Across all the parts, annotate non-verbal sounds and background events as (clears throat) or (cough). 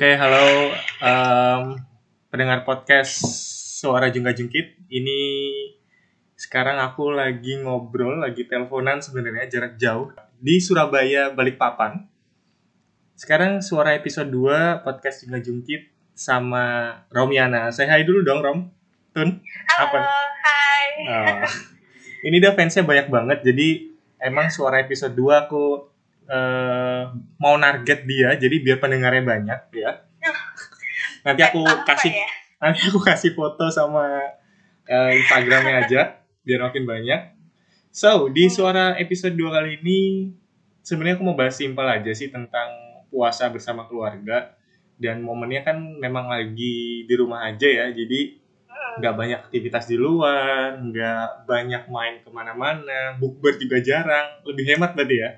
Oke, halo em, pendengar podcast Suara Jungka Jungkit. Ini sekarang aku lagi ngobrol, lagi teleponan sebenarnya jarak jauh di Surabaya, Balikpapan. Sekarang suara episode 2 podcast Jungka Jungkit sama Romiana. Saya hai dulu dong, Rom. Tun. Halo, Apa? hai. Oh. Ini udah fansnya banyak banget, jadi emang suara episode 2 aku eh, mau target dia, jadi biar pendengarnya banyak ya. (laughs) Nanti aku kasih ya? nanti aku kasih foto sama eh, Instagramnya aja (laughs) biar makin banyak. So di suara episode 2 kali ini sebenarnya aku mau bahas simpel aja sih tentang puasa bersama keluarga dan momennya kan memang lagi di rumah aja ya jadi Hmm, nggak banyak aktivitas di luar nggak banyak main ke mana-mana bukber juga jarang lebih hemat berarti ya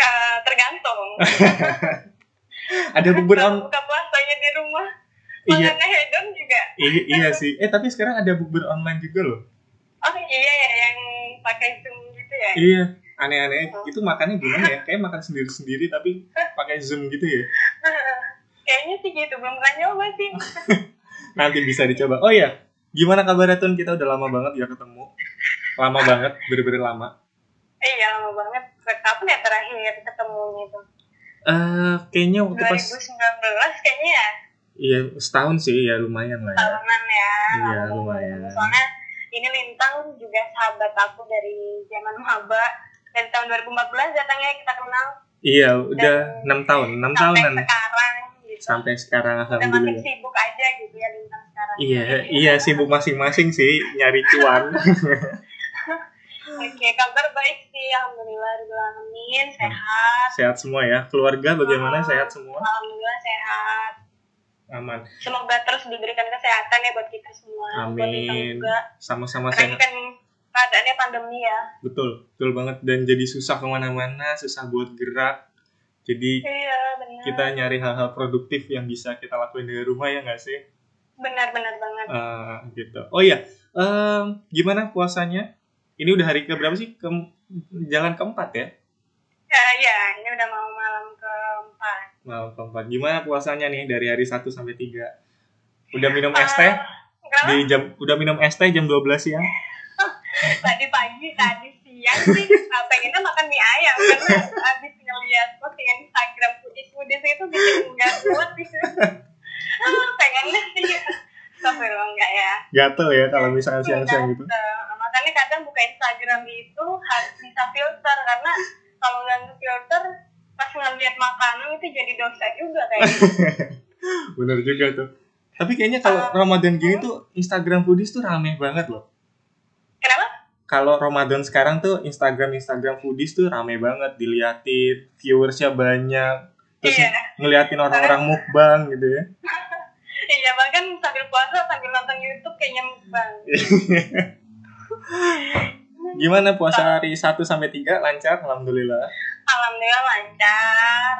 eh, tergantung. (laughs) ada on Buka puasanya di rumah. iya. Hedon juga. i- iya sih. Eh tapi sekarang ada bukber online juga loh. Oh iya ya, yang pakai zoom gitu ya. iya. Aneh-aneh. Itu makannya gimana ya? (laughs) Kayak makan sendiri-sendiri tapi pakai zoom gitu ya? Kayaknya sih gitu, belum pernah nyoba sih. (laughs) nanti bisa dicoba. Oh iya. Gimana kabarnya Tun? Kita udah lama banget ya ketemu. Lama banget. Bener-bener lama iya, lama banget. Kapan ya terakhir ketemu gitu? eh kayaknya waktu pas 2019 kayaknya ya, iya setahun sih ya lumayan lah ya tahunan ya. Iya, lumayan. Soalnya ini Lintang juga sahabat aku dari zaman maba. Dari tahun 2014 datangnya kita kenal. iya udah enam tahun enam sampai tahunan sekarang gitu. sampai sekarang udah makin alhamdulillah sibuk aja gitu ya Lintang sekarang. iya iya sibuk masing-masing sih nyari cuan (laughs) Oke, kabar baik sih, alhamdulillah, alamin, sehat. sehat semua ya keluarga bagaimana Ah. sehat semua Alhamdulillah sehat. aman Semoga terus diberikan kesehatan ya buat kita semua. Amin sama-sama sehat kan keadaannya pandemi ya. betul betul banget dan jadi susah ke mana-mana susah buat gerak jadi Iya, benar. kita nyari hal-hal produktif yang bisa kita lakuin dari rumah ya nggak sih Benar-benar banget. Eh, gitu oh iya Em, gimana puasanya ini udah hari ke berapa sih ke jalan keempat ya Ya, ya, ini udah mau malam keempat. malam keempat gimana puasanya nih dari hari 1 sampai 3 udah minum es teh Eh, di jam udah minum es teh jam 12 siang (laughs) tadi pagi, tadi siang sih uh, pengennya makan mie ayam karena abis ngeliat postingan Instagram foodies foodies itu bikin nggak kuat gitu. Ah, pengennya sih. Tapi lo enggak ya. gatel ya kalau misalnya siang-siang gitu Gatel. Makanya kadang buka Instagram itu harus bisa filter karena kalau nggak filter pas ngeliat makanan itu jadi dosa juga kayaknya. (laughs) bener juga tuh tapi kayaknya kalau Ramadan gini tuh Instagram foodies tuh rame banget loh Kenapa? kalau Ramadan sekarang tuh Instagram Instagram foodies tuh rame banget diliatin viewersnya banyak terus Iya. ngeliatin orang-orang mukbang gitu ya (laughs) Iya bahkan sambil puasa sambil nonton YouTube kayaknya mukbang. (laughs) gimana puasa hari 1 sampai 3 lancar alhamdulillah Alhamdulillah lancar.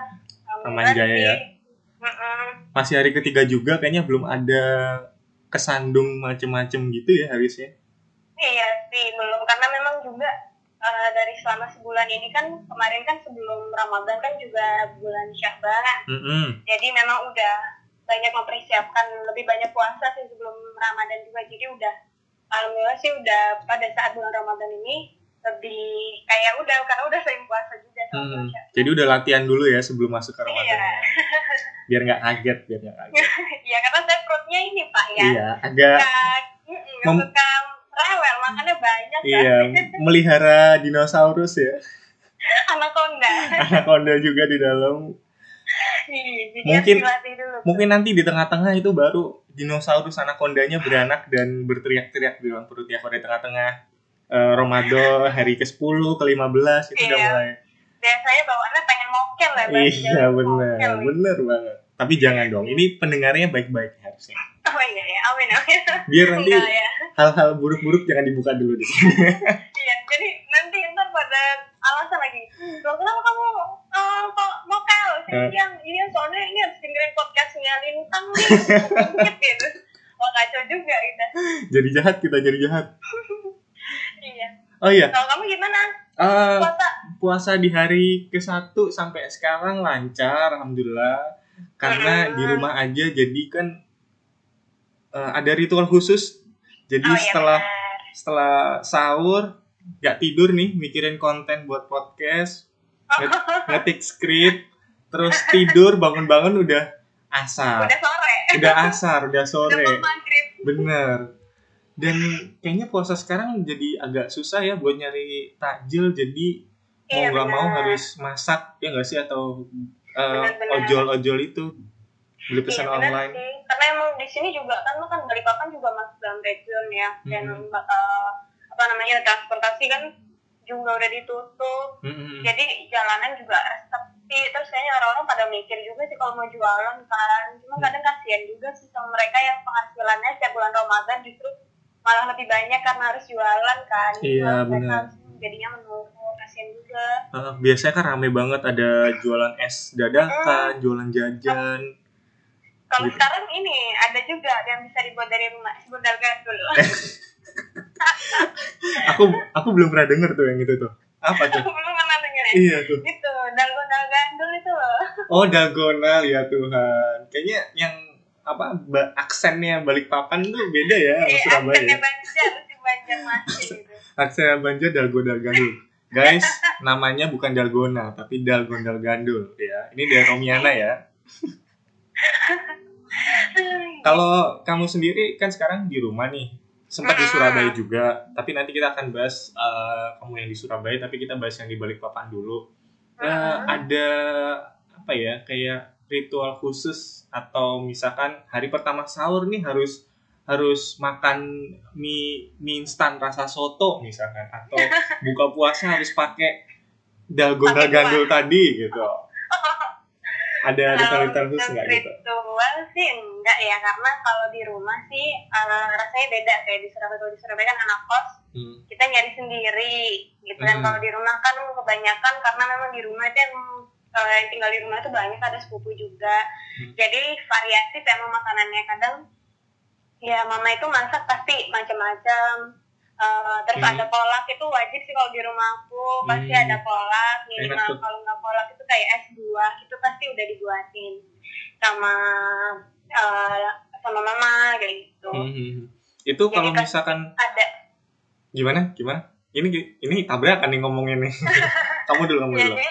Aman jaya ya. Masih hari ketiga juga kayaknya belum ada kesandung macem-macem gitu ya harusnya Iya sih belum karena memang juga eh, dari selama sebulan ini kan kemarin kan sebelum Ramadan kan juga bulan Syahban. Mm-mm. Jadi memang udah banyak mempersiapkan lebih banyak puasa sih sebelum Ramadan juga. Jadi udah alhamdulillah sih udah pada saat bulan Ramadan ini lebih kayak udah karena udah sering puasa juga sama Hmm. Jadi udah latihan dulu ya sebelum masuk ke Ramadan Iya. biar nggak kaget biar nggak kaget (laughs) Iya karena saya perutnya ini Pak ya. iya agak Nggak Mem- suka rewel makannya banyak iya kan. melihara dinosaurus ya (laughs) Anaconda. anaconda juga di dalam jadi Mungkin- dulu. mungkin nanti di tengah-tengah itu baru dinosaurus anacondanya beranak dan berteriak-teriak di dalam perut ya kalau di tengah-tengah eh, Ramadan hari ke-10 ke-15 itu udah Iya. mulai Biasanya bawaannya pengen mokel ya, Bang. iya benar benar banget tapi jangan dong ini pendengarnya baik-baik harusnya Oh iya ya, amin amin. biar nanti ya. hal-hal buruk-buruk jangan dibuka dulu di sini Iya, jadi nanti ntar pada alasan lagi. Loh, kenapa kamu eh, kok? Eh. Yang ini soalnya ini harus dengerin podcastnya Lintang nih. Gitu. Wah kacau juga gitu. jadi jahat kita jadi jahat Iya. oh iya Kalau kamu gimana? eh, Puasa? puasa di hari ke-1 sampai sekarang lancar alhamdulillah karena Hmm. di rumah aja jadi kan eh, ada ritual khusus. Jadi oh iya setelah benar. setelah sahur nggak tidur nih mikirin konten buat podcast, ngetik skrip, terus tidur bangun-bangun udah asar. udah sore Udah asar, udah sore. mau Bener. Dan kayaknya puasa sekarang jadi agak susah ya buat nyari takjil. Jadi mau Iya, nggak mau harus masak ya nggak sih atau uh, ojol-ojol itu beli pesan Iya, online. sih. Karena emang di sini juga kan lo kan Balikpapan juga masuk dalam red zone ya dan Mhm. eh, apa namanya transportasi kan juga udah ditutup. Mm-mm. Jadi jalanan juga sepi. Terus kayaknya orang-orang pada mikir juga sih kalau mau jualan kan. Cuma Hmm. kadang kasihan juga sih sama mereka yang penghasilannya setiap bulan Ramadan justru malah lebih banyak karena harus jualan kan. Iya, benar. jadinya menurun kasihan juga. Uh, biasanya kan rame banget ada jualan es dadakan, jualan jajan. Kalau Gitu. sekarang ini ada juga yang bisa dibuat dari rumah, sebundal gandul. Aku aku belum pernah denger tuh yang itu tuh. Apa tuh? (laughs) Aku belum pernah denger ya. Iya tuh. Itu dalgona gandul itu loh. Oh dalgona ya Tuhan. Kayaknya yang apa ba- aksennya Balikpapan tuh beda ya sama Iya, Surabaya. aksennya ya. Banjar, si Banjar masih gitu. (laughs) Aksen Banjar dalgona gandul. Guys, (laughs) namanya bukan dalgona tapi dalgondal gandul ya. Ini dari Romiana ya. Kalau kamu sendiri kan sekarang di rumah nih, sempat di Mm-mm. Surabaya juga. Tapi nanti kita akan bahas eh, kamu yang di Surabaya, tapi kita bahas yang di Balikpapan dulu. Eh, Mm-mm. ada apa ya kayak ritual khusus atau misalkan hari pertama sahur nih harus harus makan mie mie instan rasa soto misalkan atau (laughs) buka puasa harus pakai dalgona gandul tadi gitu. Ada ritual-ritual Kalau khusus nggak gitu? Ritual sih enggak ya, karena kalau di rumah sih eh, rasanya beda kayak di Surabaya. Kalau di Surabaya kan anak kos, Hmm. kita nyari sendiri gitu kan. Hmm. Kalau di rumah kan kebanyakan karena memang di rumah itu yang eh, yang tinggal di rumah itu banyak ada sepupu juga. Hmm. Jadi variatif emang makanannya kadang ya mama itu masak pasti macam-macam. Eh, terus Hmm. ada kolak itu wajib sih kalau di rumahku pasti Hmm. ada kolak minimal kalau nggak kolak itu kayak es buah itu pasti udah dibuatin sama eh, sama mama kayak gitu Hmm, hmm, hmm. Itu Jadi kalau kan- misalkan ada gimana? Gimana? Ini ini tabrakan nih ngomongin nih. (laughs) kamu dulu, kamu dulu. jadi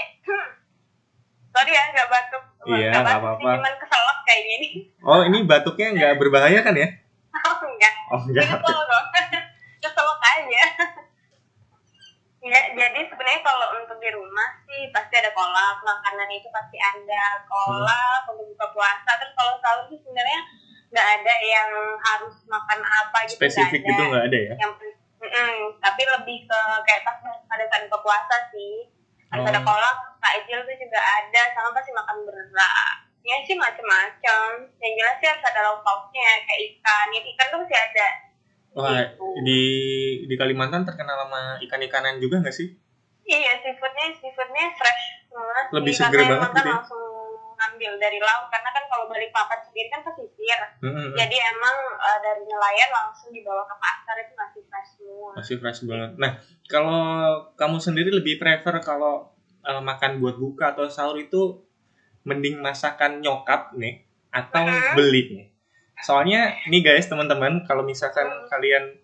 sorry ya nggak batuk Iya, Nggak apa-apa. cuman keselak kayak gini Oh, ini batuknya nggak (laughs) berbahaya kan ya? oh enggak Oh, enggak. Kesel kok. keselak aja ya jadi sebenarnya kalau untuk di rumah sih pasti ada kolak makanan itu pasti ada kolak Hmm. untuk buka puasa terus kalau sahur sih sebenarnya nggak ada yang harus makan apa gitu Spesifik ada. gitu nggak ada ya? yang mm, tapi lebih ke kayak pas pada saat buka puasa sih harus Oh. ada kolak takjil tuh juga ada sama pasti makan berat ya sih macem-macem yang jelas sih harus ada lauk pauknya kayak ikan ya ikan tuh masih ada Wah, Gitu. di di Kalimantan terkenal sama ikan-ikanan juga nggak sih? iya seafoodnya seafoodnya fresh sih, Lebih seger emang banget gitu ya? langsung ngambil dari laut karena kan kalau Balikpapan sendiri kan pesisir Hmm, hmm, hmm. jadi emang eh, dari nelayan langsung dibawa ke pasar itu masih fresh semua Masih fresh banget. Nah, kalau kamu sendiri lebih prefer kalau eh, makan buat buka atau sahur itu mending masakan nyokap nih atau Mhm. beli nih? Soalnya nih guys teman-teman kalau misalkan kalian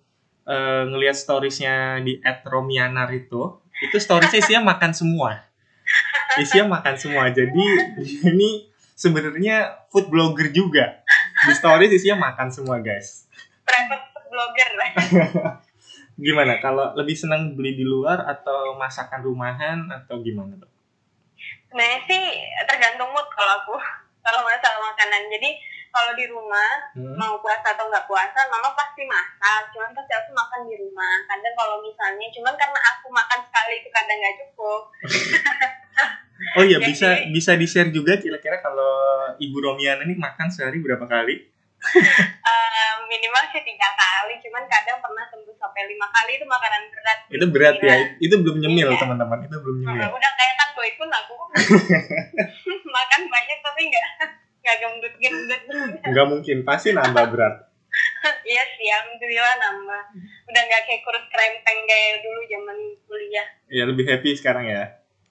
eh, ngelihat storiesnya di @romianar itu, itu storiesnya isinya makan semua. Isinya makan semua. Jadi ini sebenarnya food blogger juga. Di stories isinya makan semua guys. private food blogger (laughs) Gimana kalau lebih senang beli di luar atau masakan rumahan atau gimana tuh? sebenarnya sih tergantung mood kalau aku (laughs) kalau masalah makanan jadi kalau di rumah Hmm. mau puasa atau nggak puasa mama pasti masak cuman pasti aku makan di rumah kadang kalau misalnya cuman karena aku makan sekali itu kadang nggak cukup (laughs) Oh iya Jadi- bisa bisa di share juga kira-kira kalau Ibu Romiana ini makan sehari berapa kali? (laughs) Eh, minimal sih tiga kali cuman kadang pernah tembus sampai lima kali itu makanan berat Itu berat ya. Gila. Itu belum nyemil Iya. teman-teman. Itu belum nyemil. udah kayak kan boy pun aku (laughs) makan banyak tapi nggak nggak gendut gendut Nggak mungkin pasti nambah berat. (laughs) iya sih alhamdulillah nambah udah nggak kayak kurus krempeng kayak dulu zaman kuliah Ya lebih happy sekarang ya.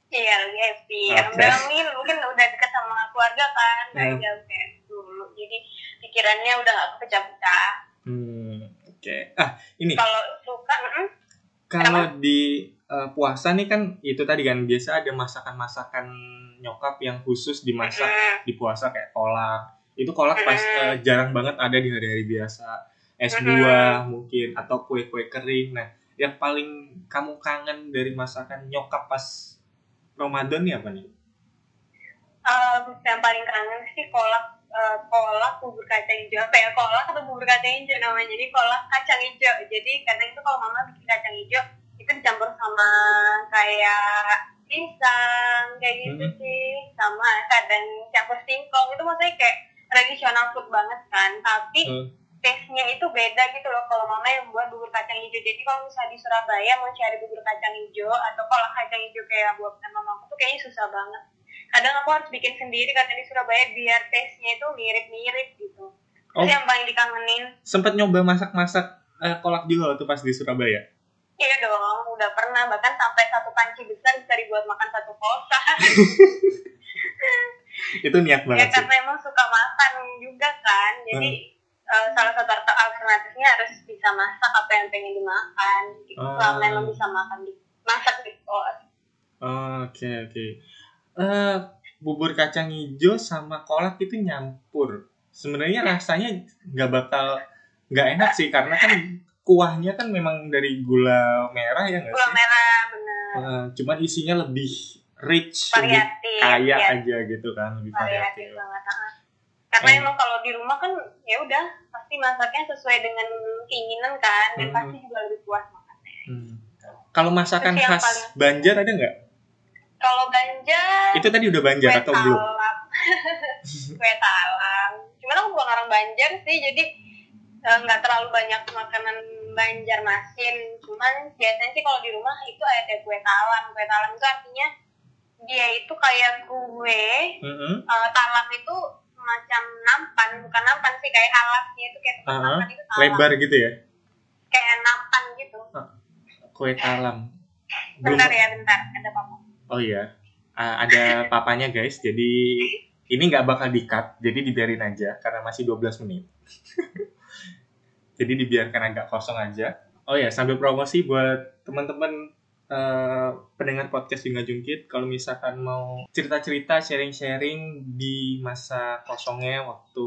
Iya, lagi happy. Oke. Alhamdulillah mungkin, mungkin udah deket sama keluarga kan, nggak Hmm. jauh kayak dulu. Jadi pikirannya udah gak kepecah-pecah. Hmm, oke. Ah, ini Kalau suka, mm, kalau di eh, puasa nih kan itu tadi kan biasa ada masakan-masakan nyokap yang khusus dimasak di puasa kayak kolak. Itu kolak pas eh, jarang banget ada di hari-hari biasa. Es buah mungkin atau kue-kue kering. Nah, yang paling kamu kangen dari masakan nyokap pas Ramadan nih apa nih? um, yang paling kangen sih kolak eh, kolak bubur kacang hijau apa ya kolak atau bubur kacang hijau namanya jadi kolak kacang hijau jadi kadang itu kalau mama bikin kacang hijau itu dicampur sama kayak pisang kayak gitu Hmm. sih kadang campur singkong. Itu maksudnya kayak tradisional food banget kan. Tapi Hmm. taste-nya itu beda gitu loh. Kalau mama yang buat bubur kacang hijau. Jadi kalau misalnya di Surabaya mau cari bubur kacang hijau atau kolak kacang hijau kayak buatan mamaku tuh kayaknya susah banget. Kadang aku harus bikin sendiri karena di Surabaya biar taste-nya itu mirip-mirip gitu. Oh. itu yang paling dikangenin. Sempet nyoba masak-masak eh, kolak juga waktu pas di Surabaya. iya dong udah pernah. Bahkan sampai satu panci besar bisa dibuat makan satu kota (laughs) (laughs) Itu niat ya banget sih. karena emang suka makan juga kan jadi eh, salah satu alternatifnya harus bisa masak apa yang pengen dimakan gitu. Ah. selama emang bisa makan di masak di kos Oke oke. Eh bubur kacang hijau sama kolak itu nyampur. Sebenarnya rasanya nggak bakal nggak enak sih karena kan kuahnya kan memang dari gula merah ya nggak gula sih? merah bener Eh, cuman isinya lebih rich, lebih variatif kaya ya, aja gitu kan, lebih variatif variatif. banget karena Hmm. emang kalau di rumah kan ya udah pasti masaknya sesuai dengan keinginan kan dan Hmm. pasti juga lebih puas makannya Hmm. Kalau masakan Terus khas paling- Banjar ada nggak? kalau Banjar Itu tadi udah Banjar kue atau belum? (laughs) kue talam cuman aku bukan orang Banjar sih jadi eh, nggak terlalu banyak makanan Banjarmasin cuman biasanya sih kalau di rumah itu ada kue talam kue talam itu artinya dia itu kayak kue Mm-mm. eh, talam itu semacam nampan bukan nampan sih kayak alasnya itu kayak Ah, makan itu talam Lebar gitu ya? kayak nampan gitu Kue talam. Belum bentar ya bentar ada apa Oh iya, Ah, ada (laughs) papanya guys. Jadi ini nggak bakal di-cut, jadi dibiarin aja karena masih 12 menit. (laughs) jadi dibiarkan agak kosong aja. Oh ya, sambil promosi buat teman-teman eh, pendengar podcast Junga Jungkit, kalau misalkan mau cerita-cerita, sharing-sharing di masa kosongnya waktu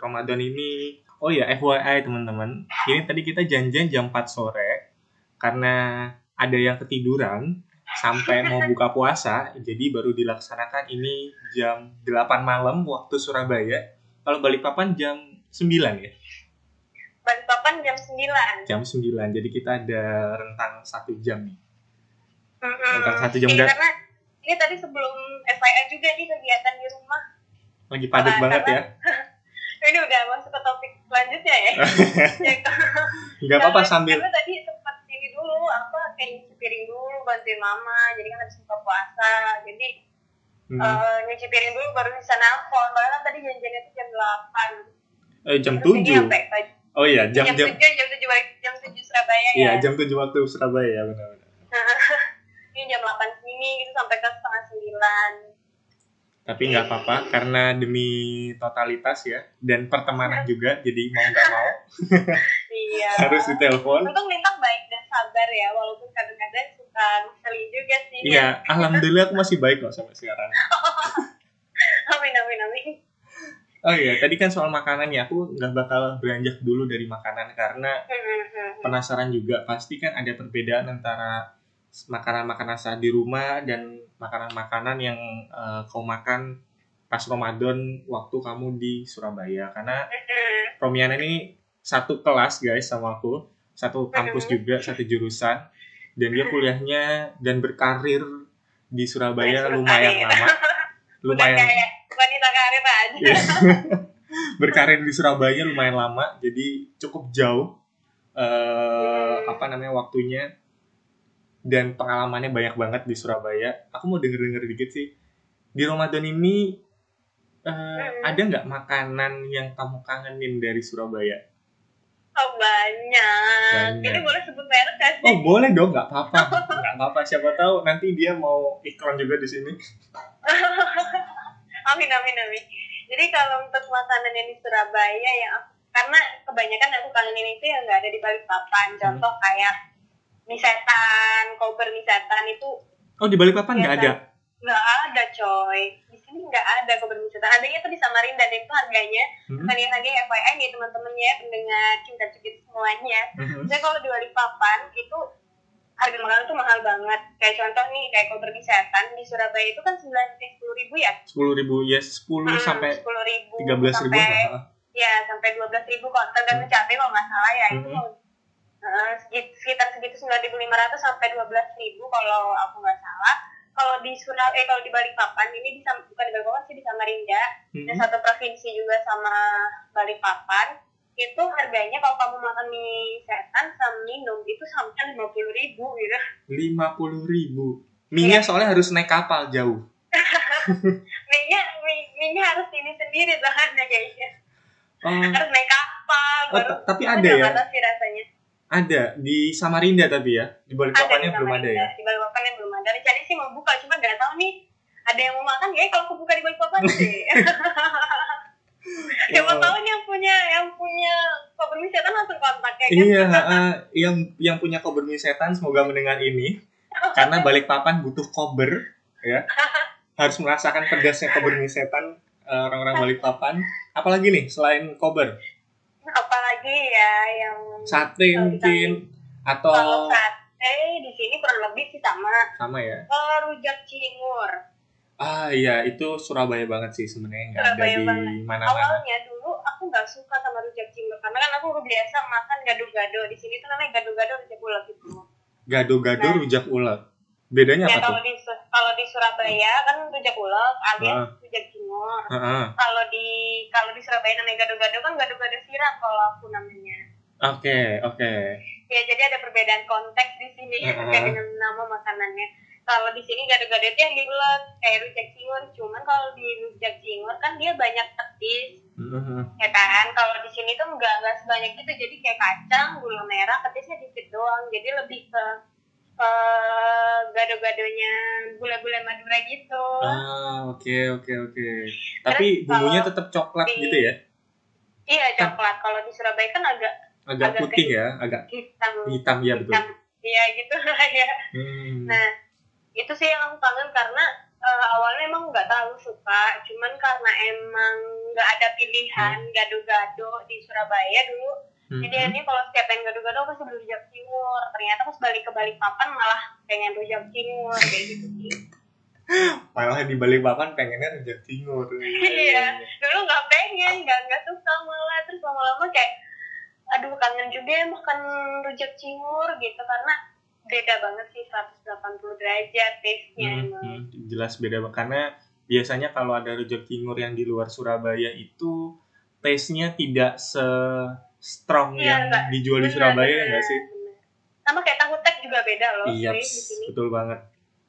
Ramadan ini. Oh ya, FYI teman-teman, ini tadi kita janjian jam 4 sore karena ada yang ketiduran sampai mau buka puasa, jadi baru dilaksanakan ini jam 8 malam waktu Surabaya. Kalau Balikpapan jam 9 ya? Balikpapan jam 9 Jam 9, jadi kita ada rentang satu jam nih. Mm-mm. Rentang satu jam dan karena ini tadi sebelum FIA juga nih kegiatan di rumah lagi padat Karena- banget ya. (laughs) ini udah masuk ke topik selanjutnya ya (laughs) Ya, Nggak apa-apa sambil karena tadi sempat ini dulu apa kayak nyuci piring dulu bantuin mama jadi kan habis buka puasa jadi hmm, eh, nyuci piring dulu baru bisa nelfon padahal kan tadi janjiannya itu jam 8 eh, jam Terus ini 7. sampai pagi. Oh iya, jam, jam jam 7 jam 7 balik jam 7 Surabaya ya Iya, jam 7 waktu Surabaya ya benar-benar. (laughs) ini jam 8 sini gitu sampai ke setengah 9 Tapi nggak apa-apa karena demi totalitas ya dan pertemanan juga, jadi mau nggak mau (laughs) iya (laughs) harus ditelepon. Untung Lintang baik dan sabar ya, walaupun kadang-kadang suka ngeselin juga sih. Iya, (laughs) alhamdulillah aku masih baik kok sampai sekarang. Amin, amin, amin. Oh iya, tadi kan soal makanan ya, aku nggak bakal beranjak dulu dari makanan karena Hmm, penasaran juga. Pasti kan ada perbedaan antara makanan-makanan saat di rumah dan makanan-makanan yang eh, kau makan pas Ramadan waktu kamu di Surabaya. Karena Romiana ini satu kelas guys sama aku, satu kampus juga, satu jurusan, dan dia kuliahnya dan berkarir di Surabaya lumayan lama, (laughs) lumayan. wanita karir aja. Iya. (laughs) berkarir di Surabaya lumayan lama, jadi cukup jauh eh apa namanya waktunya dan pengalamannya banyak banget di Surabaya. Aku mau denger-denger dikit sih. Di Ramadan ini eh, Hmm. ada nggak makanan yang kamu kangenin dari Surabaya? Oh banyak. Banyak. Ini boleh sebut merek sih? Oh boleh dong, nggak apa-apa, (laughs) nggak apa-apa. Siapa tahu nanti dia mau iklan juga di sini. (laughs) amin amin amin. Jadi kalau untuk makanan yang di Surabaya yang aku, karena kebanyakan aku kangenin itu yang nggak ada di Balikpapan. Contoh kayak mie setan, kober mie setan itu Oh di Balikpapan nggak Iya, ada? nggak ada coy. Di sini nggak ada kober mie setan. Adanya tuh di Samarinda dan itu harganya Hmm? Tadi harganya FYI nih teman-temannya pendengar cinta cekit semuanya. Mhm. Jadi kalau di Balikpapan itu harga makanan tuh mahal banget. Kayak contoh nih kayak kober mie setan di Surabaya itu kan sembilan sepuluh ribu ya. Sepuluh ribu, ya sepuluh Hmm, sampai sepuluh ribu tiga belas ribu. sampai ya sampai dua belas ribu kok tergantung cabai kalau nggak salah ya itu Segit- sekitar segitu sembilan ribu lima ratus sampai dua belas ribu kalau aku nggak salah kalau di Surabaya eh, kalau di Balikpapan ini di bukan di Balikpapan sih di Samarinda Mhm. dan satu provinsi juga sama Balikpapan itu harganya kalau kamu makan mie setan sama minum itu sampai lima puluh ribu gitu Lima puluh ribu. Minyak soalnya harus naik kapal jauh. (laughs) mie nya mie, nya harus ini sendiri bahannya kayaknya Oh, harus naik kapal Oh, ta- tapi ada ya? rasanya ada di Samarinda tapi ya. Di Balikpapannya belum ada ya. di Balikpapan yang belum ada rencananya sih mau buka cuma nggak tahu nih ada yang mau makan ya kalau aku buka di Balikpapan sih (laughs) siapa Wow. tahu nih yang punya yang punya koper mie setan langsung kontak ya kan Iya, eh, yang yang punya kober setan semoga mendengar ini karena Balikpapan butuh kober ya. (laughs) Harus merasakan pedasnya kober setan eh, orang-orang Balikpapan. Apalagi nih selain kober? apalagi ya yang Sate Kalau mungkin kalau atau sate di sini kurang lebih sih sama sama ya. Oh, rujak cingur Ah iya, itu Surabaya banget sih sebenarnya nggak ada di mana-mana. awalnya dulu aku nggak suka sama rujak cingur karena kan aku biasa makan gado-gado di sini tuh namanya gado-gado rujak ulek gitu Gado-gado Nah. rujak ulek. Bedanya ya apa tuh? kalau di Su- kalau di Surabaya kan rujak ulek alias Ah. rujak cingur kalau di kalau di Surabaya namanya gado-gado kan gado-gado siram kalau aku namanya Oke, oke. ya jadi ada perbedaan konteks di sini Heeh. terkait dengan nama makanannya kalau di sini gado-gado itu yang diulek kayak rujak cingur cuman kalau di rujak cingur kan dia banyak petis Mhm. ya kan kalau di sini tuh nggak nggak sebanyak itu jadi kayak kacang gula merah petisnya dikit doang jadi lebih ke ke gado-gadonya gula-gula Madura gitu. Ah, oke, oke, oke. Tapi bumbunya tetap coklat di- gitu ya? iya coklat. Kalau di Surabaya kan agak Agak agak putih ya, agak hitam. hitam ya betul. hitam. Iya gitu lah (laughs) ya. Hmm. nah itu sih yang aku kangen karena eh, awalnya emang nggak terlalu suka. Cuman karena emang nggak ada pilihan gado-gado di Surabaya dulu Mhm. Jadi akhirnya kalau setiap pengen gado-gado aku pasti beli rujak cingur. Ternyata pas balik ke Balikpapan malah pengen rujak cingur kayak gitu sih. (laughs) Malah di Balikpapan pengennya rujak cingur. (laughs) Iya. Dulu nggak pengen, nggak nggak suka malah terus lama-lama kayak aduh kangen juga ya makan rujak cingur gitu karena beda banget sih 180 derajat taste-nya Hmm, hmm, jelas beda karena biasanya kalau ada rujak cingur yang di luar Surabaya itu taste-nya tidak se strong Iya, yang Mbak. dijual di Bener, Surabaya ya bener, nggak sih? Sama kayak tahu tek juga beda loh Iya, sih di sini. betul banget.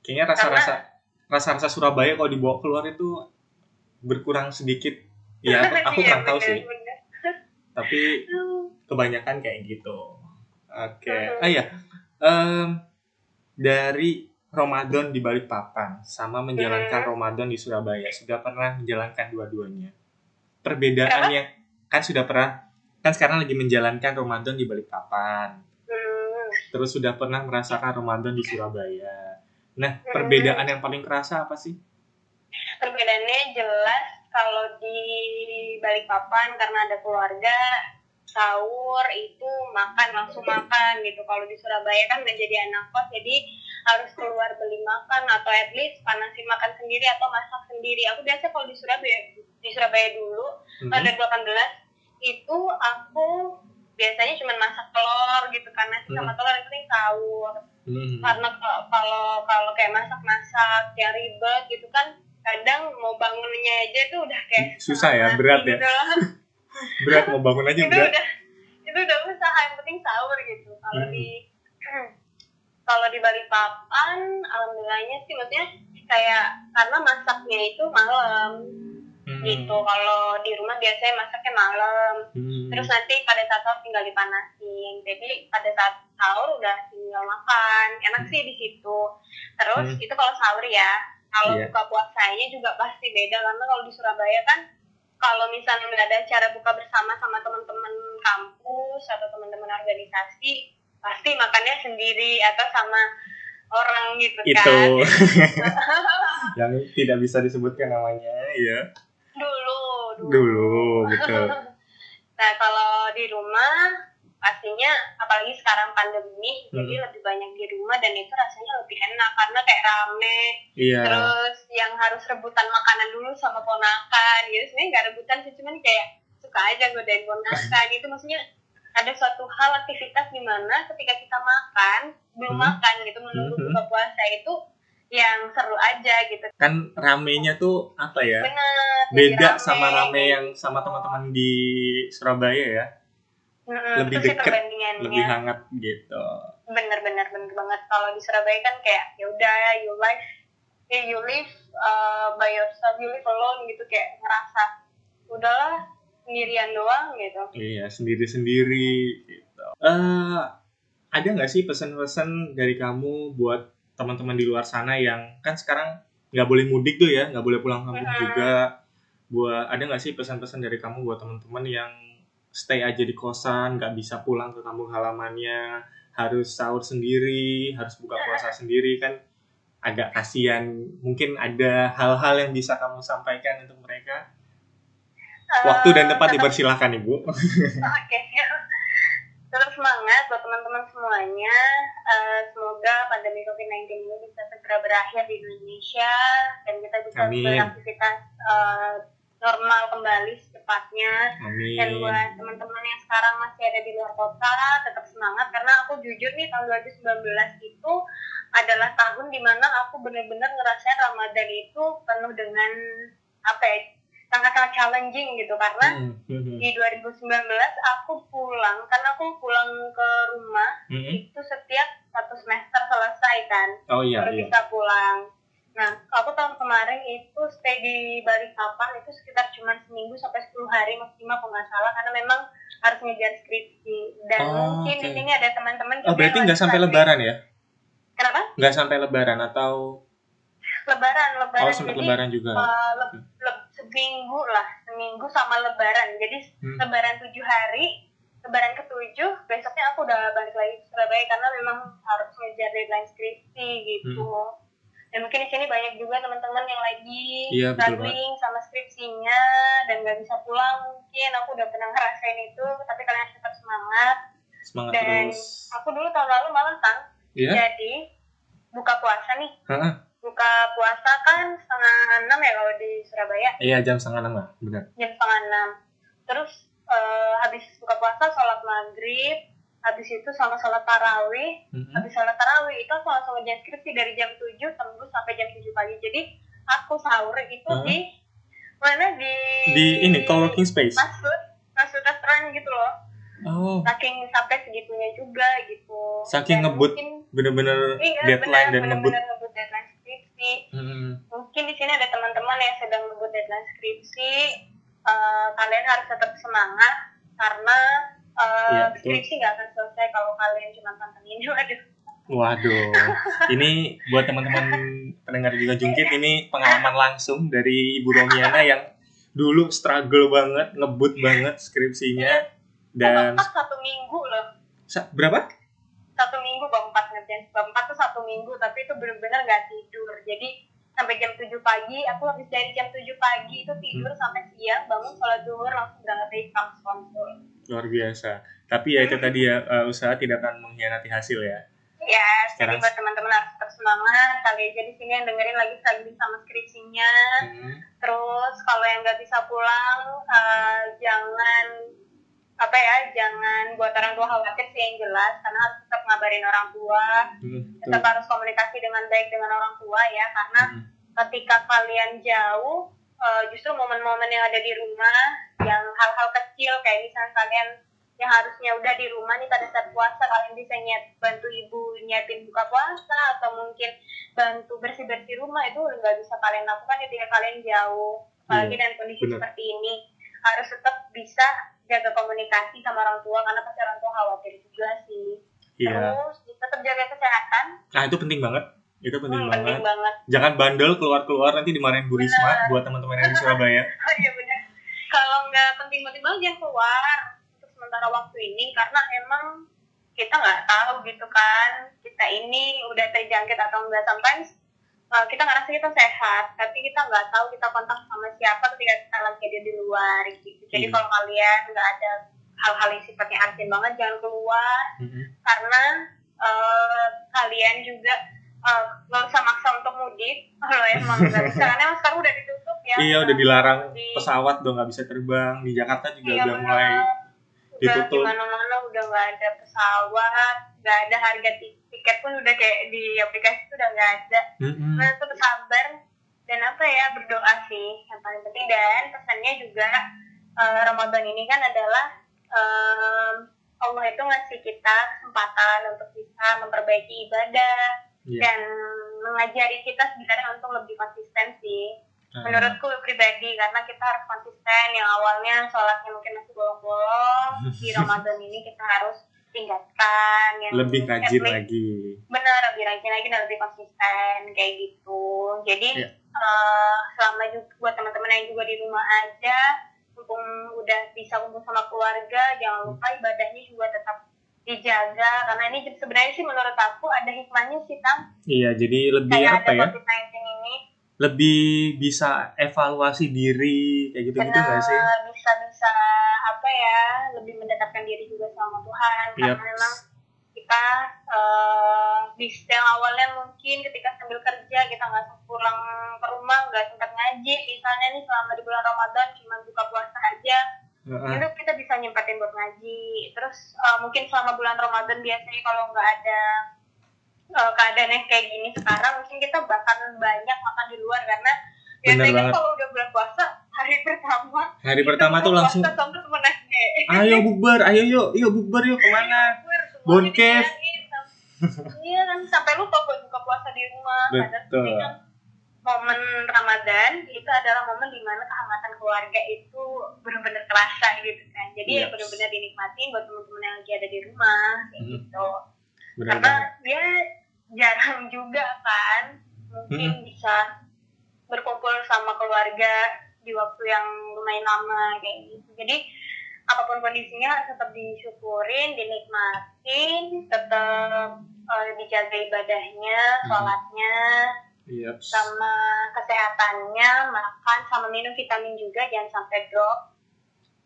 Kayaknya rasa-rasa rasa-rasa Surabaya kalau dibawa keluar itu berkurang sedikit. Ya, aku, (laughs) aku Iya, kurang tahu sih. bener. (laughs) Tapi Hmm. kebanyakan kayak gitu. Oke. Mhm. Ah iya. Em, dari Ramadan di Balikpapan sama menjalankan Mhm. Ramadan di Surabaya sudah pernah menjalankan dua-duanya. Perbedaannya kan sudah pernah kan sekarang lagi menjalankan Ramadan di Balikpapan. Hmm. Terus sudah pernah merasakan Ramadan di Surabaya. Nah, Mhm. perbedaan yang paling kerasa apa sih? perbedaannya jelas kalau di Balikpapan karena ada keluarga sahur itu makan langsung makan gitu kalau di Surabaya kan udah jadi anak kos jadi harus keluar beli makan atau at least panasin makan sendiri atau masak sendiri aku biasa kalau di Surabaya di Surabaya dulu Mhm. pada 18 itu aku biasanya cuma masak telur gitu karena nasi sama Hmm. telur yang penting sahur Mhm. karena kalau kalau kayak masak-masak yang ribet gitu kan kadang mau bangunnya aja tuh udah kayak Susah ya, berat ya. gitu. (laughs) Berat mau bangun aja itu berat. udah itu udah usaha yang penting sahur gitu kalau Hmm. di (clears throat) kalau di Balikpapan alhamdulillahnya sih maksudnya kayak karena masaknya itu malam Hmm. Hmm. gitu kalau di rumah biasanya masaknya malam Hmm. terus nanti pada saat sahur tinggal dipanasin jadi pada saat sahur udah tinggal makan enak sih di situ terus Hmm. itu kalau sahur ya kalau Iya. buka puasanya juga pasti beda karena kalau di Surabaya kan kalau misalnya nggak ada acara buka bersama sama teman-teman kampus atau teman-teman organisasi pasti makannya sendiri atau sama orang gitu itu kan (laughs) (laughs) yang tidak bisa disebutkan namanya ya dulu betul (laughs) Nah, kalau di rumah pastinya apalagi sekarang pandemi Hmm. jadi lebih banyak di rumah dan itu rasanya lebih enak karena kayak rame iya terus yang harus rebutan makanan dulu sama ponakan gitu sebenarnya nggak rebutan sih cuman kayak suka aja godain ponakan itu maksudnya ada suatu hal aktivitas di mana ketika kita makan belum Hmm. makan gitu menunggu Mhm. buka puasa itu yang seru aja gitu. Kan ramenya tuh apa ya? Bener beda rame. sama rame yang sama teman-teman di Surabaya ya. Mm-mm, lebih perbandingannya. lebih hangat gitu. Bener-bener bener banget. Kalau di Surabaya kan kayak ya udah you live ya you live uh, by yourself you live alone gitu. Kayak ngerasa udahlah sendirian doang gitu. Iya sendiri-sendiri gitu. Eh ada nggak sih pesan-pesan dari kamu buat teman-teman di luar sana yang kan sekarang nggak boleh mudik tuh ya nggak boleh pulang kampung juga. Buat ada nggak sih pesan-pesan dari kamu buat teman-teman yang stay aja di kosan nggak bisa pulang ke kampung halamannya harus sahur sendiri harus buka puasa sendiri kan agak kasihan. Mungkin ada hal-hal yang bisa kamu sampaikan untuk mereka? Waktu dan Eh, tempat tetap- dipersilahkan ibu. (laughs) Oke. Tetap semangat buat teman-teman semuanya. Eh, semoga pandemi COVID-19 ini bisa segera berakhir di Indonesia dan kita bisa Amin. beraktivitas eh, normal kembali secepatnya. Dan amin buat teman-teman yang sekarang masih ada di luar kota, tetap semangat karena aku jujur nih tahun 2019 itu adalah tahun di mana aku benar-benar ngerasain Ramadan itu penuh dengan apa ya sangat-sangat challenging gitu karena Hmm, hmm, hmm. di 2019 aku pulang karena aku pulang ke rumah Hmm, itu setiap satu semester selesai kan oh iya baru iya. bisa pulang. Nah aku tahun kemarin itu stay di Balikpapan itu sekitar cuma seminggu sampai 10 hari maksimal kalau nggak salah karena memang harus ngejar skripsi. Dan Oh, mungkin oke. di sini ada teman-teman oh berarti nggak sampai skripsi. lebaran ya? Kenapa? Nggak sampai lebaran atau lebaran lebaran. Oh sempat lebaran juga. uh, le- le- seminggu lah seminggu sama lebaran jadi Hmm. lebaran tujuh hari lebaran ketujuh besoknya aku udah balik lagi ke Surabaya karena memang harus ngejar deadline skripsi gitu dan mungkin di sini banyak juga teman-teman yang lagi Hmm. Iya, betul struggling sama skripsinya dan nggak bisa pulang mungkin aku udah pernah ngerasain itu tapi kalian harus tetap semangat semangat dan terus aku dulu tahun lalu malah tang Iya? jadi buka puasa nih Heeh. Buka puasa kan setengah enam ya kalau di Surabaya? Iya jam setengah enam lah benar. Jam setengah enam. Terus eh, habis buka puasa sholat maghrib habis itu sama sholat tarawih. Mhm. habis sholat tarawih itu aku langsung ngerjain skripsi dari jam 7 tembus sampai jam 7 pagi. Jadi aku sahur itu Hah? di mana? Di di ini coworking space? Masuk masuk restoran gitu loh. Oh. Saking sampai segitunya juga gitu. Saking Dan ngebut bener-bener iya, deadline bener, dan ngebut. bener-bener ngebut skripsi Hmm. mungkin di sini ada teman-teman yang sedang ngebut deadline skripsi. Eh, kalian harus tetap semangat karena Iya, betul. skripsi nggak akan selesai kalau kalian cuma pantengin. (laughs) Waduh. Waduh, ini buat teman-teman pendengar juga jungkit ini pengalaman langsung dari Ibu Romiana yang dulu struggle banget, ngebut banget skripsinya. Dan bab empat satu minggu loh. Sa- berapa? satu minggu ngerjain bab empat tuh satu minggu tapi itu benar-benar nggak tidur jadi sampai jam 7 pagi aku habis dari jam 7 pagi itu tidur sampai siang bangun sholat duhur langsung berangkat dari kampus konsul Luar biasa. Tapi ya itu tadi ya eh, usaha tidak akan mengkhianati hasil ya. Ya, jadi Sekarang- buat teman-teman harus tetap semangat. Kali aja di sini yang dengerin lagi struggling sama skripsinya. Hmm. Terus kalau yang nggak bisa pulang, eh, jangan apa ya, jangan buat orang tua khawatir sih yang jelas, karena harus tetap ngabarin orang tua. Hmm, Tetap betul. harus komunikasi dengan baik dengan orang tua ya, karena Hmm. ketika kalian jauh, eh, justru momen-momen yang ada di rumah, yang hal-hal kecil kayak misalnya kalian yang harusnya udah di rumah nih pada saat puasa kalian bisa nyet bantu ibu nyiapin buka puasa atau mungkin bantu bersih bersih rumah itu nggak bisa kalian lakukan ketika kalian jauh apalagi Iya, dengan kondisi benar. seperti ini harus tetap bisa jaga komunikasi sama orang tua karena pasti orang tua khawatir juga sih Iya. terus tetap jaga kesehatan Nah, itu penting banget. Itu penting hmm, banget. penting banget Jangan bandel keluar-keluar nanti dimarahin Bu Risma buat teman-teman yang di Surabaya. (laughs) oh iya benar kalau nggak penting-penting banget jangan keluar untuk sementara waktu ini karena emang kita nggak tahu gitu kan kita ini udah terjangkit atau enggak sometimes uh, kita ngerasa kita sehat tapi kita nggak tahu kita kontak sama siapa ketika kita lagi ada di luar gitu jadi Iya. kalau kalian nggak ada hal-hal yang sifatnya urgent banget jangan keluar Mm-mm. karena uh, kalian juga uh, nggak usah maksa untuk mudik (laughs) kalau emang nggak bisa karena emang sekarang udah ditutup ya Iya, udah dilarang Di- pesawat udah nggak bisa terbang. Di Jakarta juga Iya, udah mulai udah ditutup. di mana-mana udah nggak ada pesawat nggak ada harga ti- tiket pun udah kayak di aplikasi itu udah nggak ada Mm-mm. nah tetap sabar dan apa ya berdoa sih yang paling penting dan pesannya juga eh, Ramadan ini kan adalah em, Allah itu ngasih kita kesempatan untuk bisa memperbaiki ibadah Iya. dan mengajari kita sebenarnya untuk lebih konsisten sih Nah, menurutku pribadi karena kita harus konsisten. Yang awalnya sholatnya mungkin masih bolong-bolong (laughs) di Ramadan ini kita harus tingkatkan yang lebih rajin least- lagi. benar lebih rajin lagi dan lebih konsisten kayak gitu. Jadi Iya. eh, selama juga buat teman-teman yang juga di rumah aja mumpung udah bisa kumpul sama keluarga jangan lupa ibadahnya juga tetap dijaga. Karena ini sebenarnya sih menurut aku ada hikmahnya sih tang Iya, jadi lebih kayak apa ada ya? COVID-19 ini Lebih bisa evaluasi diri kayak gitu-gitu nggak sih? bisa bisa apa ya lebih mendekatkan diri juga sama Tuhan Yap. karena memang kita eh, di yang awalnya mungkin ketika sambil kerja kita nggak sempat pulang ke rumah nggak sempat ngaji misalnya nih selama di bulan Ramadan cuma buka puasa aja Heeh. itu kita bisa nyempatin buat ngaji terus eh, mungkin selama bulan Ramadan biasanya kalau nggak ada eh, keadaan yang kayak gini sekarang mungkin kita bahkan banyak makan di luar karena Bener biasanya kan banget. kalau udah bulan puasa hari pertama Hari pertama tuh langsung, ayo (laughs) bukber, ayo yuk, yuk bukber yuk ke mana? Bon Cave. iya kan sampai lupa buat buka puasa di rumah Betul. kan momen Ramadan itu adalah momen di mana kehangatan keluarga itu benar-benar kerasa gitu kan jadi ya Yes. benar-benar dinikmatin buat teman-teman yang lagi ada di rumah kayak Mhm. gitu Benar karena banget. dia jarang juga kan mungkin Hmm. bisa berkumpul sama keluarga di waktu yang lumayan lama kayak gitu jadi apa pun kondisinya tetap disyukurin dinikmatin tetap eh, dijaga ibadahnya Hmm. sholatnya Iya. sama kesehatannya makan sama minum vitamin juga jangan sampai drop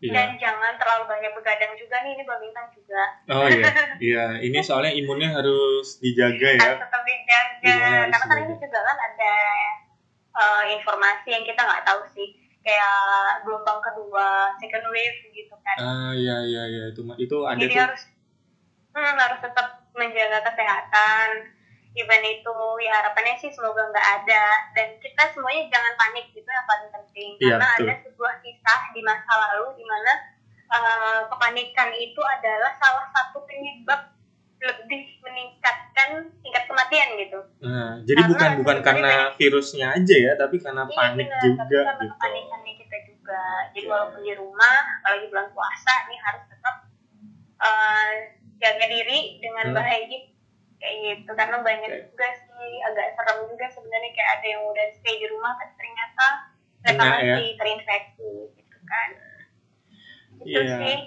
Iya. dan jangan terlalu banyak begadang juga nih ini Mbak Bintang juga Oh iya, (laughs) iya. Ini soalnya imunnya harus dijaga ya. harus tetap dijaga Gimana karena kan ini juga kan ada eh, informasi yang kita nggak tahu sih kayak gelombang kedua second wave gitu kan Ah iya iya iya itu itu ada jadi tuh. harus hmm, harus tetap menjaga kesehatan event itu ya harapannya sih semoga nggak ada dan kita semuanya jangan panik gitu yang paling penting Iya, karena betul. ada sebuah kisah di masa lalu di mana eh, kepanikan itu adalah salah satu penyebab lebih meningkatkan tingkat kematian gitu Nah, jadi Karena bukan bukan karena virusnya aja ya, tapi karena Iya, panik benar, juga tapi gitu. kepanikannya kita juga jadi Oke. walaupun di rumah apalagi bulan puasa nih harus tetap eh, jaga diri dengan Hmm. baik kayak gitu karena banyak Oke. juga sih agak serem juga sebenarnya kayak ada yang udah stay di rumah tapi ternyata mereka ya. masih terinfeksi gitu kan itu Iya. sih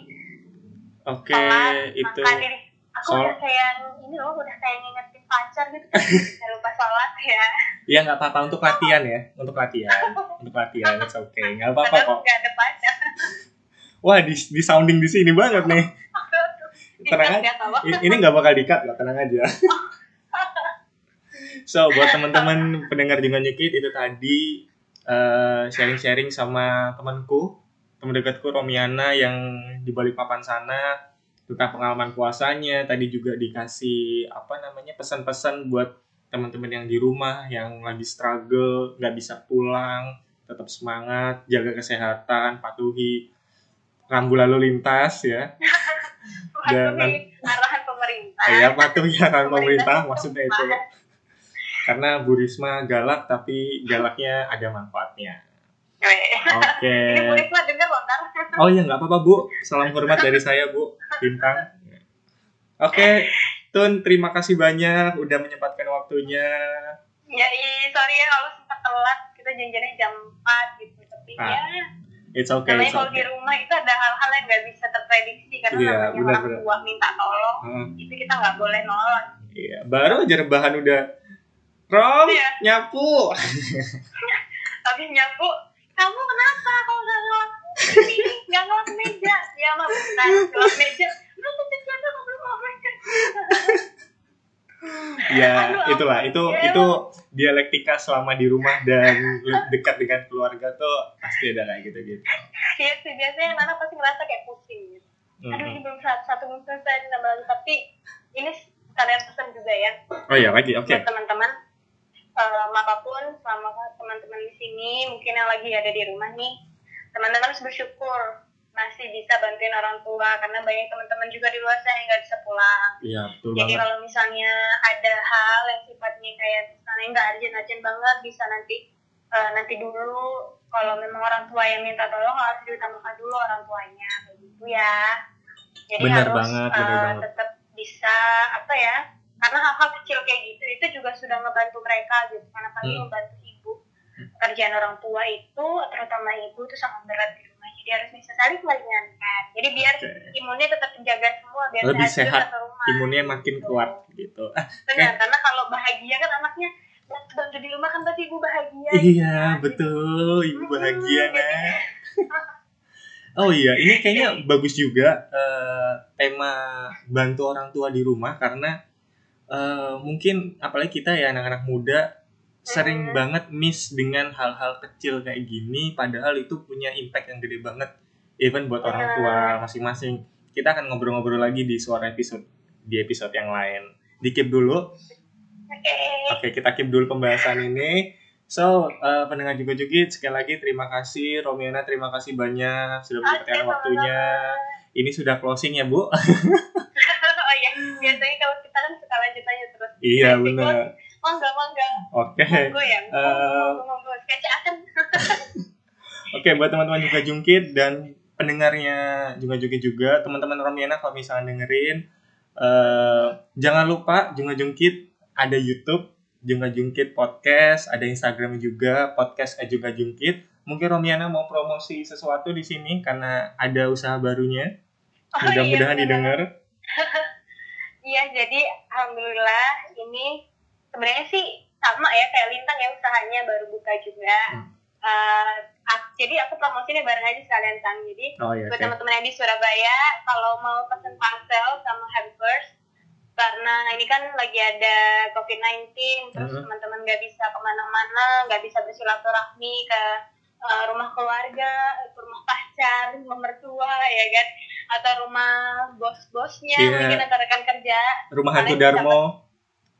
Oke, sholat itu makan diri aku Sol- udah kayak ini loh udah kayak ngingetin pacar gitu (laughs) jangan lupa sholat ya ya nggak apa-apa untuk latihan ya, untuk latihan, untuk latihan, it's okay, nggak apa-apa kok. nggak ada pacar Wah, di, di sounding di sini banget nih. (laughs) Tenang aja. I- Ini nggak bakal dikat lah, tenang aja. (laughs) So, buat teman-teman pendengar juga nyekit itu tadi eh, sharing-sharing sama temanku, teman dekatku Romiana yang di balik papan sana tentang pengalaman puasanya. Tadi juga dikasih apa namanya pesan-pesan buat teman-teman yang di rumah yang lagi struggle, nggak bisa pulang, tetap semangat, jaga kesehatan, patuhi rambu lalu lintas ya. (laughs) Dan- arahan pemerintah. Ya patuhi arahan pemerintah Pemerintah maksudnya itu. sumpah. Karena Bu Risma galak tapi galaknya ada manfaatnya. Oke. (laughs) Ini Bu Risma denger loh ntar. Oh iya nggak apa-apa Bu. Salam hormat dari saya Bu Bintang. Oke, Tun terima kasih banyak udah menyempatkan waktunya. Ya, iya, sorry ya kalau sempat telat. Kita janjiannya jam 4 gitu. Tapi Ah, ya, It's okay. namanya It's kalau di okay. rumah itu ada hal-hal yang nggak bisa terprediksi karena Iya, namanya benar, orang tua minta tolong Hmm, itu kita nggak boleh nolak Iya, baru aja rebahan udah Rom, Iya. nyapu. (laughs) tapi nyapu kamu kenapa kalau nggak ngelap ini nggak ngelap meja ya mah bukan ngelap meja lu tuh cucian tuh belum ngelap meja (laughs) Ya, (laughs) Aduh, itulah itu Ya. itu dialektika selama di rumah dan dekat dengan keluarga tuh pasti ada kayak gitu-gitu. iya sih biasanya anak pasti ngerasa kayak pusing gitu aduh Mhm. ini belum satu, satu belum selesai nambah lagi tapi ini kalian pesan juga ya Oh iya, lagi. Oke. buat teman-teman eh, apa pun selama teman-teman di sini mungkin yang lagi ada di rumah nih teman-teman harus bersyukur masih bisa bantuin orang tua karena banyak teman-teman juga di luar sana yang nggak bisa pulang Iya, betul jadi banget. kalau misalnya ada hal yang sifatnya kayak misalnya nggak urgent-urgent banget bisa nanti eh, nanti dulu kalau memang orang tua yang minta tolong harus ditambahkan dulu orang tuanya kayak gitu ya jadi Benar harus banget, eh, banget. tetap bisa apa ya karena hal-hal kecil kayak gitu itu juga sudah ngebantu mereka gitu karena paling Hmm. membantu ibu kerjaan orang tua itu terutama ibu itu sangat berat di harus bisa saling meringankan jadi biar Oke. imunnya tetap terjaga semua biar Lebih sehat, rumah Imunnya makin kuat gitu. Ah, benar karena kalau bahagia kan anaknya bantu di rumah kan pasti ibu bahagia iya, gitu. betul. Ibu Hmm, bahagia, nah. (laughs) Oh iya, ini kayaknya bagus juga eh, tema bantu orang tua di rumah karena eh, mungkin apalagi kita ya anak-anak muda sering banget miss dengan hal-hal kecil kayak gini padahal itu punya impact yang gede banget even buat orang tua masing-masing. Kita akan ngobrol-ngobrol lagi di suara episode di episode yang lain. Dikip dulu. oke Oke, kita keep dulu pembahasan ini. So, eh, pendengar juga Jugit, sekali lagi terima kasih. Romiana, terima kasih banyak sudah menyempatkan waktunya. Ini sudah closing ya, Bu? (laughs) oh iya biasanya kalau kita kan suka lanjut aja terus iya, benar. oh enggak Oke. monggo ya Eh, monggo monggo (laughs) Oke, buat teman-teman juga Jungkit dan pendengarnya juga Jungkit juga, teman-teman Romiana kalau misalnya dengerin, eh, jangan lupa Junga Jungkit ada YouTube, Junga Jungkit Podcast, ada Instagram juga, podcast Juga Jungkit. Mungkin Romiana mau promosi sesuatu di sini karena ada usaha barunya. Oh, Mudah-mudahan iya, didengar. (laughs) Iya, jadi alhamdulillah ini sebenarnya sih sama ya kayak Lintang ya usahanya baru buka juga. Hmm. Ak- jadi aku promosinya bareng aja sekalian Tang. Jadi Oh iya, buat oke. teman-teman yang di Surabaya kalau mau pesen parcel sama hampers karena ini kan lagi ada COVID-19 terus Mhm. teman-teman nggak bisa ke mana-mana nggak bisa bersilaturahmi ke eh, rumah keluarga ke rumah pacar rumah mertua ya kan atau rumah bos-bosnya Iya. mungkin atau rekan kerja Rumah hantu Darmo,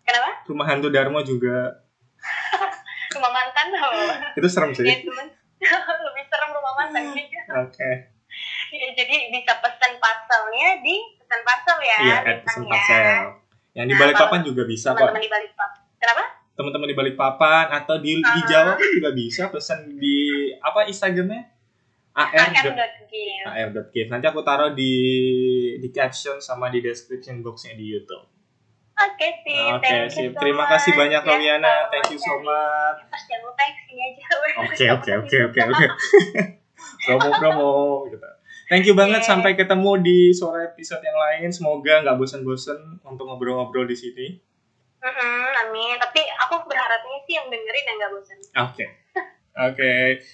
kenapa rumah hantu Darmo juga. (laughs) rumah mantan loh Itu serem sih. ya (laughs) lebih serem rumah mantan gitu Oke. Ya, jadi bisa pesen parcelnya di pesen parcel ya Iya, at ya. parcel. Yang di Nah, Balikpapan juga bisa kok. teman-teman di balik kenapa teman-teman di Balikpapan atau di di Ah. Jawa kan juga bisa pesan di apa Instagramnya ar. am.gil ar.gift. Nanti aku taruh di di caption sama di description boxnya di YouTube. Oke sih Oke, so Terima kasih banyak Ya, Romiana. Thank you so much. Jangan lupa (laughs) Oke, oke, oke, oke, oke. (laughs) Promo promo gitu. Thank you banget Oke. sampai ketemu di sore episode yang lain. Semoga nggak bosen-bosen untuk ngobrol-ngobrol di sini. Mm-mm, amin tapi aku berharapnya sih yang dengerin yang gak bosan Oke. Oke.